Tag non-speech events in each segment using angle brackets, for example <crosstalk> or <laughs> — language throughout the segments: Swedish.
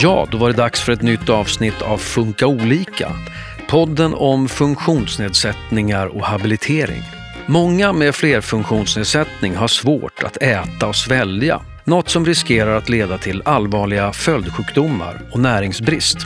Ja, då var det dags för ett nytt avsnitt av Funka olika. Podden om funktionsnedsättningar och habilitering. Många med flerfunktionsnedsättning har svårt att äta och svälja. Något som riskerar att leda till allvarliga följdsjukdomar och näringsbrist.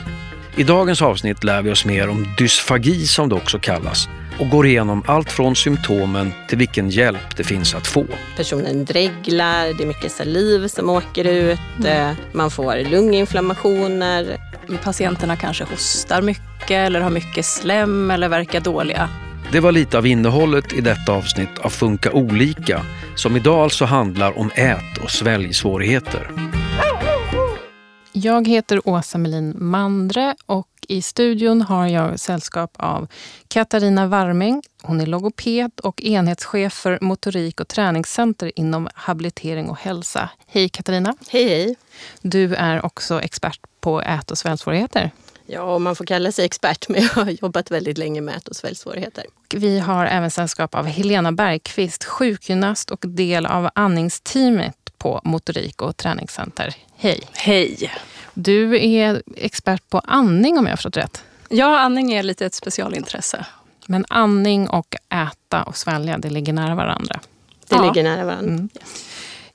I dagens avsnitt lär vi oss mer om dysfagi som det också kallas och går igenom allt från symptomen till vilken hjälp det finns att få. Personen dreglar, det är mycket saliv som åker ut, mm. man får lunginflammationer. Patienterna kanske hostar mycket eller har mycket slem eller verkar dåliga. Det var lite av innehållet i detta avsnitt av Funka olika som idag alltså handlar om ät och sväljsvårigheter. Jag heter Åsa Melin Mandre och i studion har jag sällskap av Katarina Warming. Hon är logoped och enhetschef för motorik och träningscenter inom habilitering och hälsa. Hej Katarina! Hej hej! Du är också expert på ät och sväljsvårigheter. Ja, man får kalla sig expert, <laughs> men jag har jobbat väldigt länge med ät och sväljsvårigheter. Vi har även sällskap av Helena Bergqvist, sjukgymnast och del av andningsteamet på Motorik och träningscenter. Hej! Hej! Du är expert på andning om jag har förstått rätt? Ja, andning är lite ett specialintresse. Men andning och äta och svälja, det ligger nära varandra? Det ja. ligger nära varandra. Mm. Yes.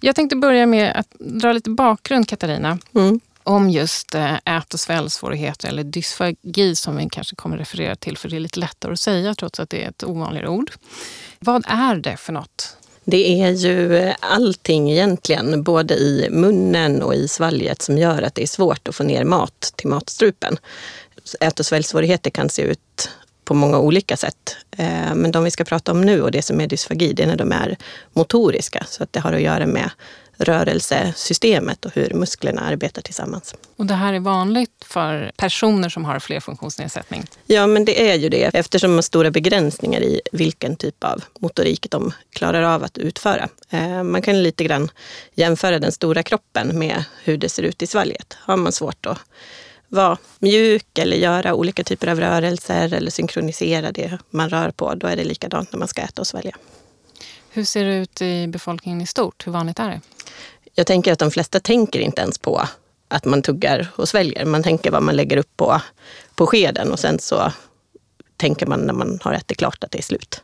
Jag tänkte börja med att dra lite bakgrund, Katarina. Mm. Om just eh, ät och sväljsvårigheter eller dysfagi som vi kanske kommer referera till för det är lite lättare att säga trots att det är ett ovanligare ord. Vad är det för något? Det är ju eh, allting egentligen, både i munnen och i svalget som gör att det är svårt att få ner mat till matstrupen. Ät och sväljsvårigheter kan se ut på många olika sätt. Eh, men de vi ska prata om nu och det som är dysfagi, det är när de är motoriska. Så att det har att göra med rörelsesystemet och hur musklerna arbetar tillsammans. Och det här är vanligt för personer som har flerfunktionsnedsättning? Ja, men det är ju det eftersom de har stora begränsningar i vilken typ av motorik de klarar av att utföra. Eh, man kan lite grann jämföra den stora kroppen med hur det ser ut i svalget. Har man svårt att vara mjuk eller göra olika typer av rörelser eller synkronisera det man rör på, då är det likadant när man ska äta och svälja. Hur ser det ut i befolkningen i stort? Hur vanligt är det? Jag tänker att de flesta tänker inte ens på att man tuggar och sväljer. Man tänker vad man lägger upp på, på skeden och sen så tänker man när man har ätit klart att det är slut.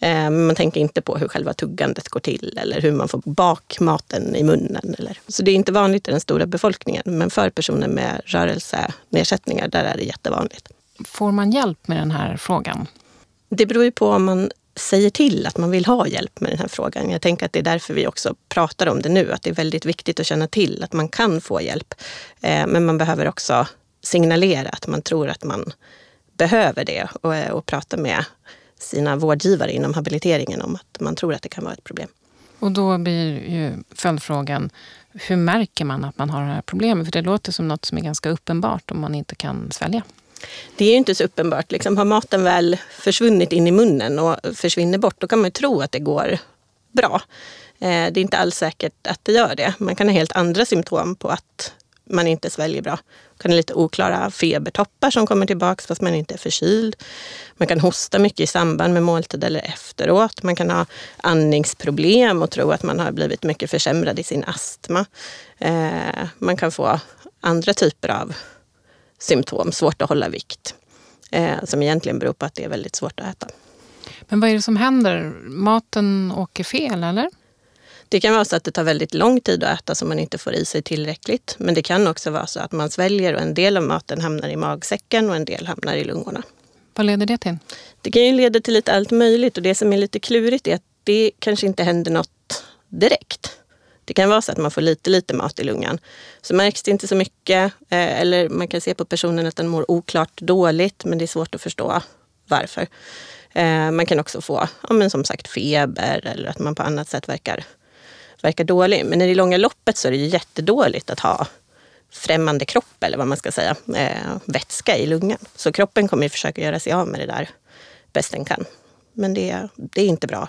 Eh, man tänker inte på hur själva tuggandet går till eller hur man får bak maten i munnen. Eller. Så det är inte vanligt i den stora befolkningen. Men för personer med rörelsenedsättningar, där är det jättevanligt. Får man hjälp med den här frågan? Det beror ju på om man säger till att man vill ha hjälp med den här frågan. Jag tänker att det är därför vi också pratar om det nu, att det är väldigt viktigt att känna till att man kan få hjälp. Eh, men man behöver också signalera att man tror att man behöver det och, eh, och prata med sina vårdgivare inom habiliteringen om att man tror att det kan vara ett problem. Och då blir ju följdfrågan, hur märker man att man har det här problemet? För det låter som något som är ganska uppenbart om man inte kan svälja. Det är ju inte så uppenbart. Liksom, har maten väl försvunnit in i munnen och försvinner bort, då kan man ju tro att det går bra. Eh, det är inte alls säkert att det gör det. Man kan ha helt andra symptom på att man inte sväljer bra. Man kan ha lite oklara febertoppar som kommer tillbaka fast man inte är förkyld. Man kan hosta mycket i samband med måltid eller efteråt. Man kan ha andningsproblem och tro att man har blivit mycket försämrad i sin astma. Eh, man kan få andra typer av symptom, svårt att hålla vikt. Eh, som egentligen beror på att det är väldigt svårt att äta. Men vad är det som händer? Maten åker fel eller? Det kan vara så att det tar väldigt lång tid att äta så man inte får i sig tillräckligt. Men det kan också vara så att man sväljer och en del av maten hamnar i magsäcken och en del hamnar i lungorna. Vad leder det till? Det kan ju leda till lite allt möjligt och det som är lite klurigt är att det kanske inte händer något direkt. Det kan vara så att man får lite, lite mat i lungan. Så märks det inte så mycket. Eh, eller man kan se på personen att den mår oklart dåligt, men det är svårt att förstå varför. Eh, man kan också få, ja, men som sagt, feber eller att man på annat sätt verkar, verkar dålig. Men i det långa loppet så är det jättedåligt att ha främmande kropp, eller vad man ska säga, eh, vätska i lungan. Så kroppen kommer ju försöka göra sig av med det där bäst den kan. Men det, det är inte bra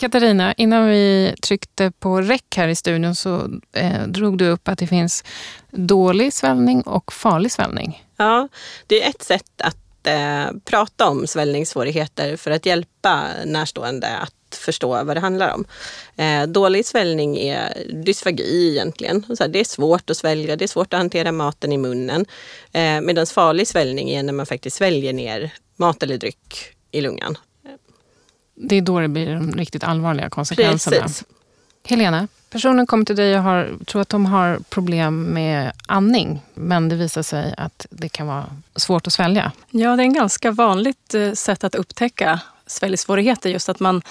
Katarina, innan vi tryckte på räck här i studion så eh, drog du upp att det finns dålig svällning och farlig svällning. Ja, det är ett sätt att eh, prata om svällningssvårigheter för att hjälpa närstående att förstå vad det handlar om. Eh, dålig svällning är dysfagi egentligen. Så här, det är svårt att svälja, det är svårt att hantera maten i munnen. Eh, Medan farlig svällning är när man faktiskt sväljer ner mat eller dryck i lungan. Det är då det blir de riktigt allvarliga konsekvenserna. Precis. Helena, personen kommer till dig och har, tror att de har problem med andning. Men det visar sig att det kan vara svårt att svälja. Ja, det är en ganska vanligt eh, sätt att upptäcka sväljsvårigheter. Just att man,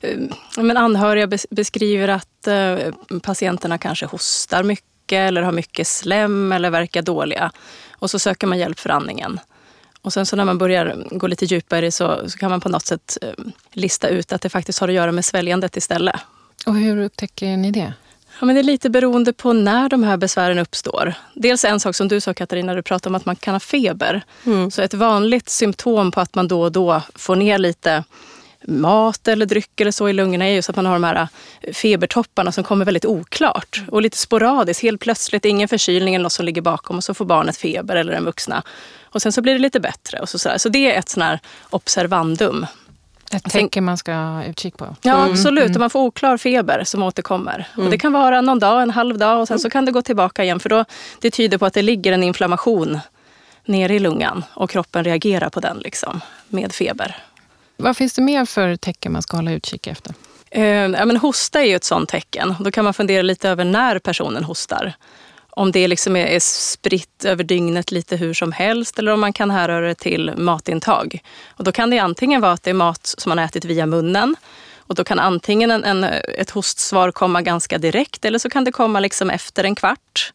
eh, men anhöriga bes- beskriver att eh, patienterna kanske hostar mycket eller har mycket slem eller verkar dåliga. Och så söker man hjälp för andningen. Och sen så när man börjar gå lite djupare så, så kan man på något sätt eh, lista ut att det faktiskt har att göra med sväljandet istället. Och hur upptäcker ni det? Ja, men det är lite beroende på när de här besvären uppstår. Dels en sak som du sa Katarina, du pratade om att man kan ha feber. Så ett vanligt symptom på att man då och då får ner lite mat eller dryck eller så i lungorna är just att man har de här febertopparna som kommer väldigt oklart och lite sporadiskt. Helt plötsligt, ingen förkylning eller något som ligger bakom och så får barnet feber eller den vuxna. Och sen så blir det lite bättre. Och så, sådär. så det är ett sån här observandum. Ett tecken man ska ha utkik på? Ja, absolut. Om man får oklar feber som återkommer. Och det kan vara någon dag, en halv dag och sen så kan det gå tillbaka igen. För då, det tyder på att det ligger en inflammation nere i lungan och kroppen reagerar på den liksom, med feber. Vad finns det mer för tecken man ska hålla utkik efter? Eh, ja, men hosta är ju ett sånt tecken. Då kan man fundera lite över när personen hostar. Om det liksom är, är spritt över dygnet lite hur som helst eller om man kan härröra det till matintag. Och då kan det antingen vara att det är mat som man har ätit via munnen och då kan antingen en, en, ett hostsvar komma ganska direkt eller så kan det komma liksom efter en kvart.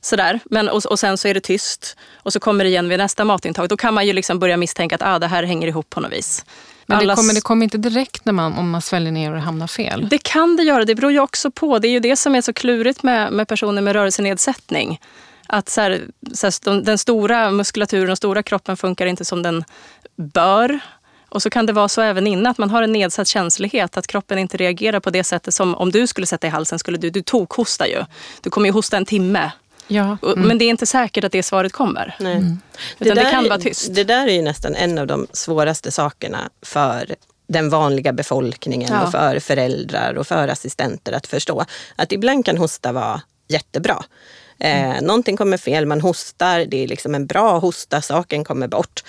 Sådär. Men, och, och sen så är det tyst och så kommer det igen vid nästa matintag. Då kan man ju liksom börja misstänka att ah, det här hänger ihop på något vis. Men det Allas- kommer, det kommer inte direkt när man, om man sväljer ner och hamnar fel? Det kan det göra. Det beror ju också på. Det är ju det som är så klurigt med, med personer med rörelsenedsättning. Att så här, så här, de- den stora muskulaturen och stora kroppen funkar inte som den bör. Och så kan det vara så även innan, att man har en nedsatt känslighet. Att kroppen inte reagerar på det sättet som om du skulle sätta i halsen, skulle du, du tokhostar ju. Du kommer ju hosta en timme. Ja. Och- Men det är inte säkert att det svaret kommer. Nej. Utan det, där kan är- vara tyst. Det där är ju nästan en av de svåraste sakerna för den vanliga befolkningen Ja. och för föräldrar och för assistenter att förstå. Att ibland kan hosta vara jättebra. Eh, någonting kommer fel, man hostar, det är liksom en bra hosta, saken kommer bort.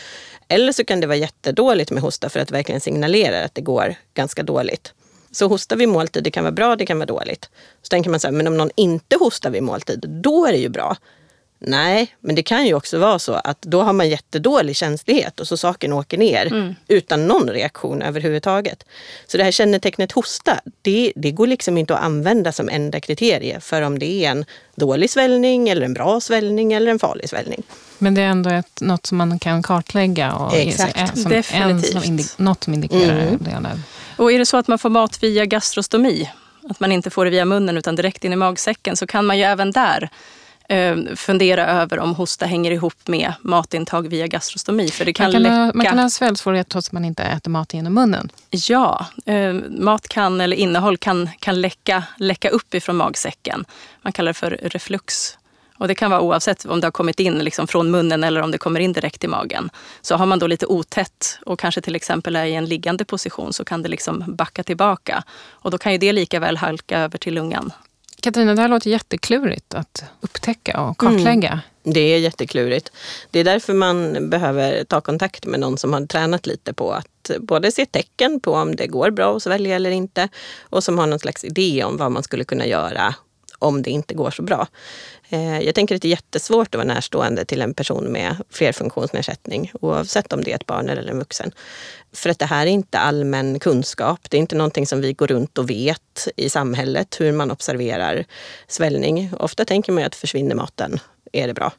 Eller så kan det vara jättedåligt med hosta för att verkligen signalera att det går ganska dåligt. Så hosta vid måltid, det kan vara bra, det kan vara dåligt. Så tänker man så här, men om någon inte hostar vid måltid, då är det ju bra. Nej, men det kan ju också vara så att då har man jättedålig känslighet och så saken åker ner utan någon reaktion överhuvudtaget. Så det här kännetecknet hosta, det, det går liksom inte att använda som enda kriterie för om det är en dålig svällning eller en bra svällning eller en farlig svällning. Men det är ändå ett, något som man kan kartlägga och Exakt. en, som, en, Definitivt. som indi, något som indikerar Mm. det. Där. Och är det så att man får mat via gastrostomi, att man inte får det via munnen utan direkt in i magsäcken, så kan man ju även där eh, fundera över om hosta hänger ihop med matintag via gastrostomi. För det kan, Man kan, läcka. ha, man kan ha sväljsvårighet trots att man inte äter mat genom munnen. Ja, eh, mat kan, eller innehåll kan, kan läcka, läcka upp ifrån magsäcken. Man kallar det för reflux. Och det kan vara oavsett om det har kommit in liksom från munnen eller om det kommer in direkt i magen. Så har man då lite otätt och kanske till exempel är i en liggande position så kan det liksom backa tillbaka. Och då kan ju det lika väl halka över till lungan. Katarina, det här låter jätteklurigt att upptäcka och kartlägga. Det är jätteklurigt. Det är därför man behöver ta kontakt med någon som har tränat lite på att både se tecken på om det går bra att svälja eller inte och som har någon slags idé om vad man skulle kunna göra om det inte går så bra. Eh, jag tänker att det är jättesvårt att vara närstående till en person med flerfunktionsnedsättning oavsett om det är ett barn eller en vuxen. För att det här är inte allmän kunskap. Det är inte någonting som vi går runt och vet i samhället hur man observerar svällning. Ofta tänker man ju att försvinner maten är det bra.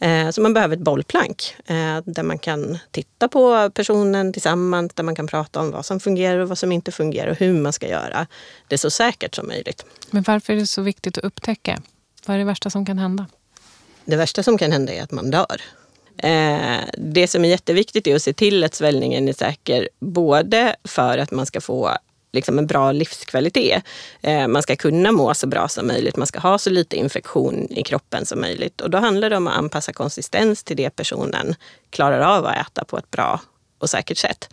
Eh, Så man behöver ett bollplank eh, där man kan titta på personen tillsammans, där man kan prata om vad som fungerar och vad som inte fungerar och hur man ska göra det så säkert som möjligt. Men varför är det så viktigt att upptäcka? Vad är det värsta som kan hända? Det värsta som kan hända är att man dör. Eh, Det som är jätteviktigt är att se till att svällningen är säker både för att man ska få liksom en bra livskvalitet. Eh, Man ska kunna må så bra som möjligt. Man ska ha så lite infektion i kroppen som möjligt. Och då handlar det om att anpassa konsistens till det personen klarar av att äta på ett bra och säkert sätt.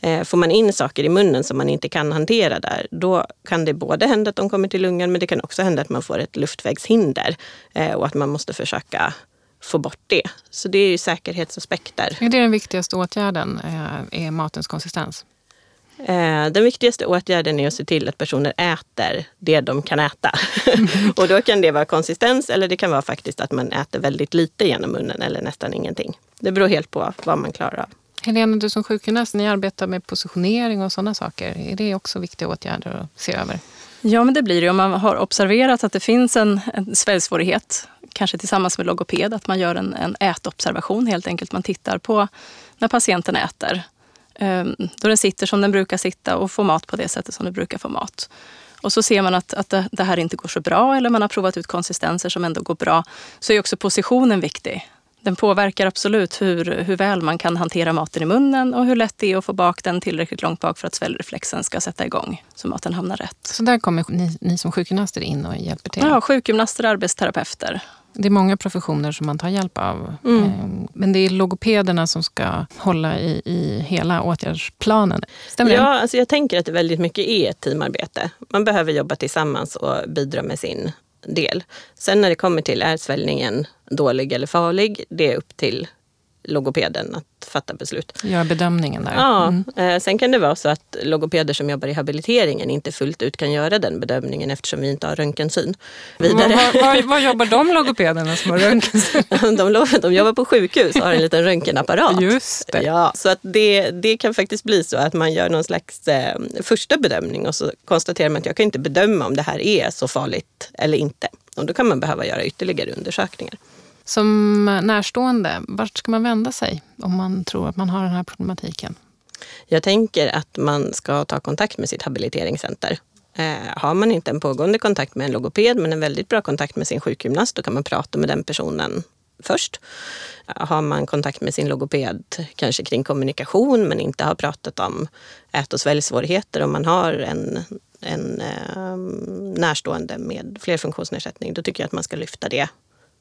Eh, får man in saker i munnen som man inte kan hantera där, då kan det både hända att de kommer till lungan, men det kan också hända att man får ett luftvägshinder eh, och att man måste försöka få bort det. Så det är ju säkerhetsaspekter. Är det den viktigaste åtgärden, eh, är matens konsistens? Den viktigaste åtgärden är att se till att personer äter det de kan äta. <laughs> och då kan det vara konsistens eller det kan vara faktiskt att man äter väldigt lite genom munnen eller nästan ingenting. Det beror helt på vad man klarar av. Helena, du som sjukgymnast, ni arbetar med positionering och sådana saker. Är det också viktiga åtgärder att se över? Ja, men det blir det. Om man har observerat att det finns en, en sväljsvårighet, kanske tillsammans med logoped, att man gör en, en ätobservation helt enkelt. Man tittar på när patienten äter. Ehm, då den sitter som den brukar sitta och får mat på det sättet som den brukar få mat. Och så ser man att, att det, det här inte går så bra eller man har provat ut konsistenser som ändå går bra. Så är också positionen viktig. Den påverkar absolut hur, hur väl man kan hantera maten i munnen och hur lätt det är att få bak den tillräckligt långt bak för att sväljreflexen ska sätta igång så maten hamnar rätt. Så där kommer ni, ni som sjukgymnaster in och hjälper till? Ja, sjukgymnaster och arbetsterapeuter. Det är många professioner som man tar hjälp av. Mm. Ehm, men det är logopederna som ska hålla i, i hela åtgärdsplanen. Stämmer ja, det? Alltså jag tänker att det väldigt mycket är ett teamarbete. Man behöver jobba tillsammans och bidra med sin del. Sen när det kommer till är svällningen dålig eller farlig, det är upp till logopeden att fatta beslut. Göra bedömningen där. Ja, mm. Eh, sen kan det vara så att logopeder som jobbar i habiliteringen inte fullt ut kan göra den bedömningen eftersom vi inte har röntgensyn. Vidare. Vad, vad, vad jobbar de logopederna som har <laughs> röntgensyn? de, de jobbar på sjukhus och har en liten röntgenapparat. Just det. Ja, så att det, det kan faktiskt bli så att man gör någon slags eh, första bedömning och så konstaterar man att jag kan inte bedöma om det här är så farligt eller inte. Och då kan man behöva göra ytterligare undersökningar. Som närstående, vart ska man vända sig om man tror att man har den här problematiken? Jag tänker att man ska ta kontakt med sitt habiliteringscenter. Eh, har man inte en pågående kontakt med en logoped men en väldigt bra kontakt med sin sjukgymnast, då kan man prata med den personen först. Eh, har man kontakt med sin logoped, kanske kring kommunikation, men inte har pratat om ät och sväljsvårigheter, om man har en, en eh, närstående med flerfunktionsnedsättning, då tycker jag att man ska lyfta det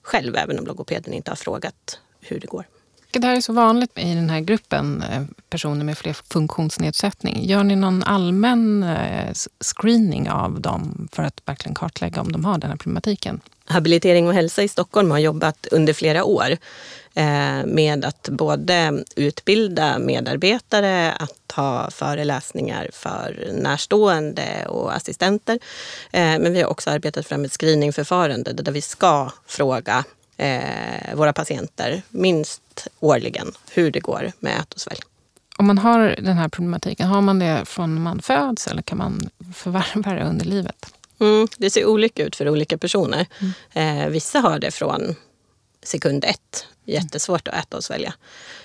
själv, även om logopeden inte har frågat hur det går. Det här är så vanligt i den här gruppen eh, personer med fler funktionsnedsättning. Gör ni någon allmän eh, screening av dem för att verkligen kartlägga om de har den här problematiken? Habilitering och hälsa i Stockholm har jobbat under flera år eh, med att både utbilda medarbetare, att ha föreläsningar för närstående och assistenter. Eh, men vi har också arbetat fram ett screeningförfarande där vi ska fråga eh, våra patienter minst årligen hur det går med ät och svälj. Om man har den här problematiken, har man det från man föds eller kan man förvärva det under livet? Mm, det ser olika ut för olika personer. Mm. Eh, vissa har det från sekund ett. Jättesvårt att äta och svälja.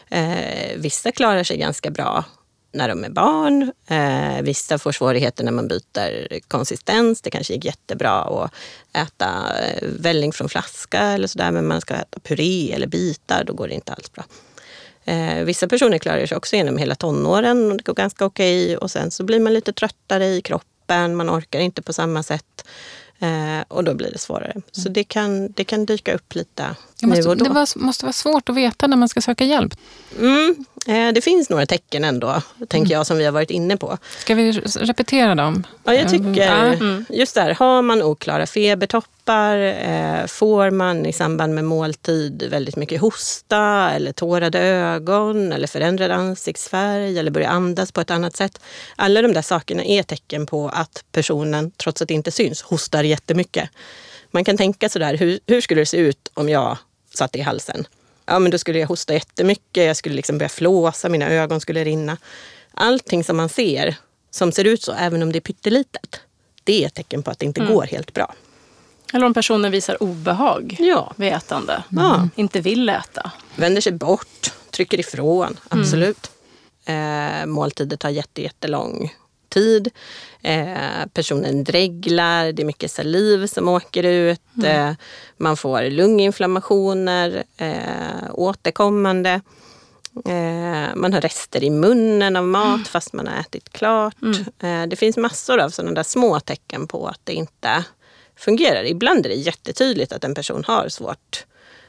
Eh, vissa klarar sig ganska bra när de är barn. Eh, vissa får svårigheter när man byter konsistens. Det kanske gick jättebra att äta eh, välling från flaska eller sådär. Men man ska äta puré eller bitar, då går det inte alls bra. Eh, vissa personer klarar sig också genom hela tonåren och det går ganska okej. Okay. Och sen så blir man lite tröttare i kroppen, man orkar inte på samma sätt. Eh, och då blir det svårare. Mm. Så det kan, det kan dyka upp lite måste, nu och då. Det var, måste vara svårt att veta när man ska söka hjälp. Mm, det finns några tecken ändå, tänker mm. jag, som vi har varit inne på. Ska vi repetera dem? Ja, jag tycker mm. just där. Har man oklara febertoppar, eh, får man i samband med måltid väldigt mycket hosta eller tårade ögon eller förändrad ansiktsfärg eller börjar andas på ett annat sätt. Alla de där sakerna är tecken på att personen, trots att det inte syns, hostar jättemycket. Man kan tänka sådär, hur, hur skulle det se ut om jag satte i halsen? Ja, men då skulle jag hosta jättemycket, jag skulle liksom börja flåsa, mina ögon skulle rinna. Allting som man ser som ser ut så, även om det är pyttelitet, det är ett tecken på att det inte mm. går helt bra. Eller om personen visar obehag ja. vid ätande. Mm. Inte vill äta. Vänder sig bort, trycker ifrån. Absolut. Mm. Eh, måltider tar jätte, jättelång tid. Eh, personen dreglar, det är mycket saliv som åker ut. Mm. Eh, man får lunginflammationer eh, återkommande. Eh, man har rester i munnen av mat mm. fast man har ätit klart. Mm. Eh, det finns massor av sådana där små tecken på att det inte fungerar. Ibland är det jättetydligt att en person har svårt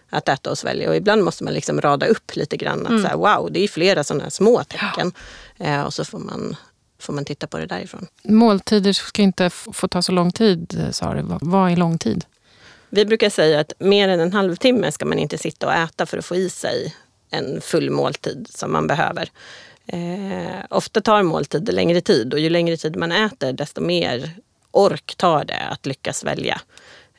att äta och svälja. Och ibland måste man liksom rada upp lite grann. Att mm. så här, wow, det är flera sådana små tecken. Ja. Eh, och så får man, får man titta på det därifrån. Måltider ska inte få ta så lång tid, sa du. Vad är lång tid? Vi brukar säga att mer än en halvtimme ska man inte sitta och äta för att få i sig en full måltid som man behöver. Eh, ofta tar måltider längre tid och ju längre tid man äter desto mer ork tar det att lyckas välja.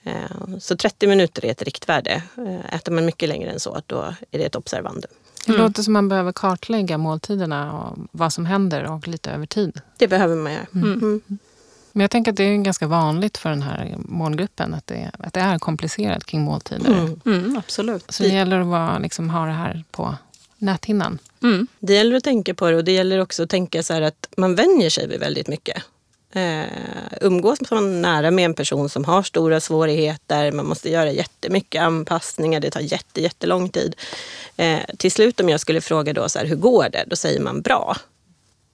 Eh, så 30 minuter är ett riktvärde. Eh, äter man mycket längre än så, då är det ett observandum. Det mm. låter som man behöver kartlägga måltiderna och vad som händer och lite över tid. Det behöver man göra. Mm. Mm. Men jag tänker att det är ganska vanligt för den här målgruppen att det, att det är komplicerat kring måltider. Mm. Mm, absolut. Så det gäller att vara, liksom, ha det här på näthinnan. Mm. Det gäller att tänka på det och det gäller också att tänka så att man vänjer sig vid väldigt mycket. Eh, umgås man nära med en person som har stora svårigheter, man måste göra jättemycket anpassningar, det tar jätte, jättelång tid. Eh, till slut om jag skulle fråga då så här, hur går det? Då säger man bra.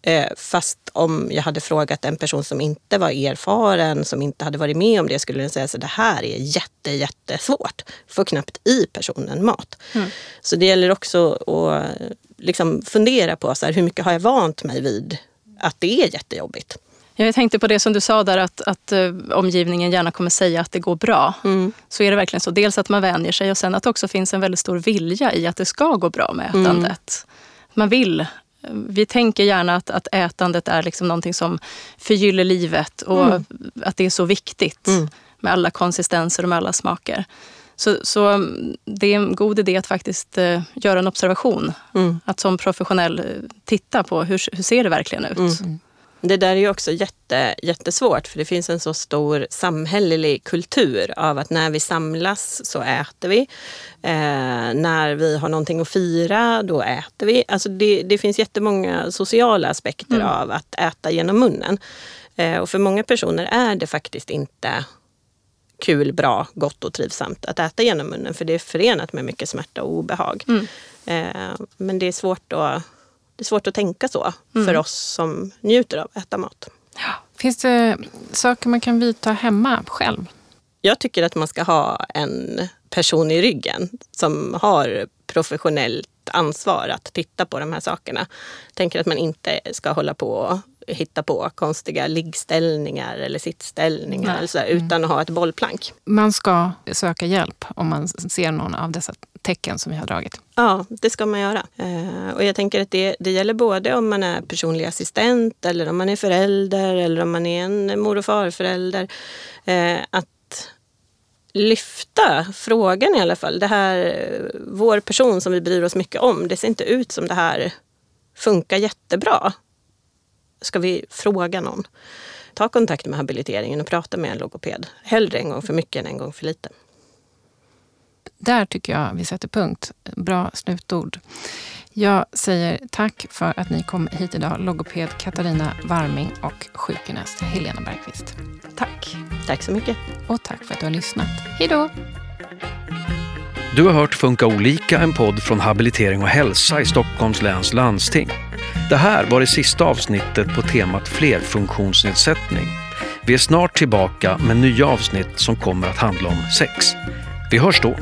Eh, fast om jag hade frågat en person som inte var erfaren, som inte hade varit med om det, skulle den säga att det här är jätte, jättesvårt. Får knappt i personen mat. Mm. Så det gäller också att liksom fundera på så här, hur mycket har jag vant mig vid att det är jättejobbigt. Jag tänkte på det som du sa där att, att uh, omgivningen gärna kommer säga att det går bra. Mm. Så är det verkligen så. Dels att man vänjer sig och sen att det också finns en väldigt stor vilja i att det ska gå bra med mm. ätandet. Mm. Man vill vi tänker gärna att, att ätandet är liksom någonting som förgyller livet och mm. att det är så viktigt mm. med alla konsistenser och med alla smaker. Så, så mm, det är en god idé att faktiskt uh, göra en observation. Mm. Att som professionell uh, titta på hur, hur ser det verkligen ut. Mm. Det där är ju också jätte, jättesvårt för det finns en så stor samhällelig kultur av att när vi samlas så äter vi. Eh, när vi har någonting att fira, då äter vi. Alltså det, det finns jättemånga sociala aspekter mm. av att äta genom munnen. Eh, och för många personer är det faktiskt inte kul, bra, gott och trivsamt att äta genom munnen för det är förenat med mycket smärta och obehag. Mm. Eh, men det är svårt att är svårt att tänka så mm. för oss som njuter av att äta mat. Ja. Finns det saker man kan vidta hemma själv? Jag tycker att man ska ha en person i ryggen som har professionellt ansvar att titta på de här sakerna. Jag tänker att man inte ska hålla på och hitta på konstiga liggställningar eller sittställningar eller så, utan att ha ett bollplank. Man ska söka hjälp om man ser någon av dessa tecken som vi har dragit. Ja, det ska man göra. Eh, och jag tänker att det, det gäller både om man är personlig assistent eller om man är förälder eller om man är en mor och farförälder. Eh, att lyfta frågan i alla fall. Det här, vår person som vi bryr oss mycket om, det ser inte ut som det här funkar jättebra. Ska vi fråga någon? Ta kontakt med habiliteringen och prata med en logoped. Hellre en gång för mycket än en gång för lite. Där tycker jag vi sätter punkt. Bra slutord. Jag säger tack för att ni kom hit idag, logoped Katarina Warming och sjukgymnast Helena Bergqvist. Tack. Tack så mycket. Och tack för att du har lyssnat. Hej då! Du har hört Funka olika, en podd från Habilitering och hälsa i Stockholms läns landsting. Det här var det sista avsnittet på temat flerfunktionsnedsättning. Vi är snart tillbaka med nya avsnitt som kommer att handla om sex. Vi hörs då!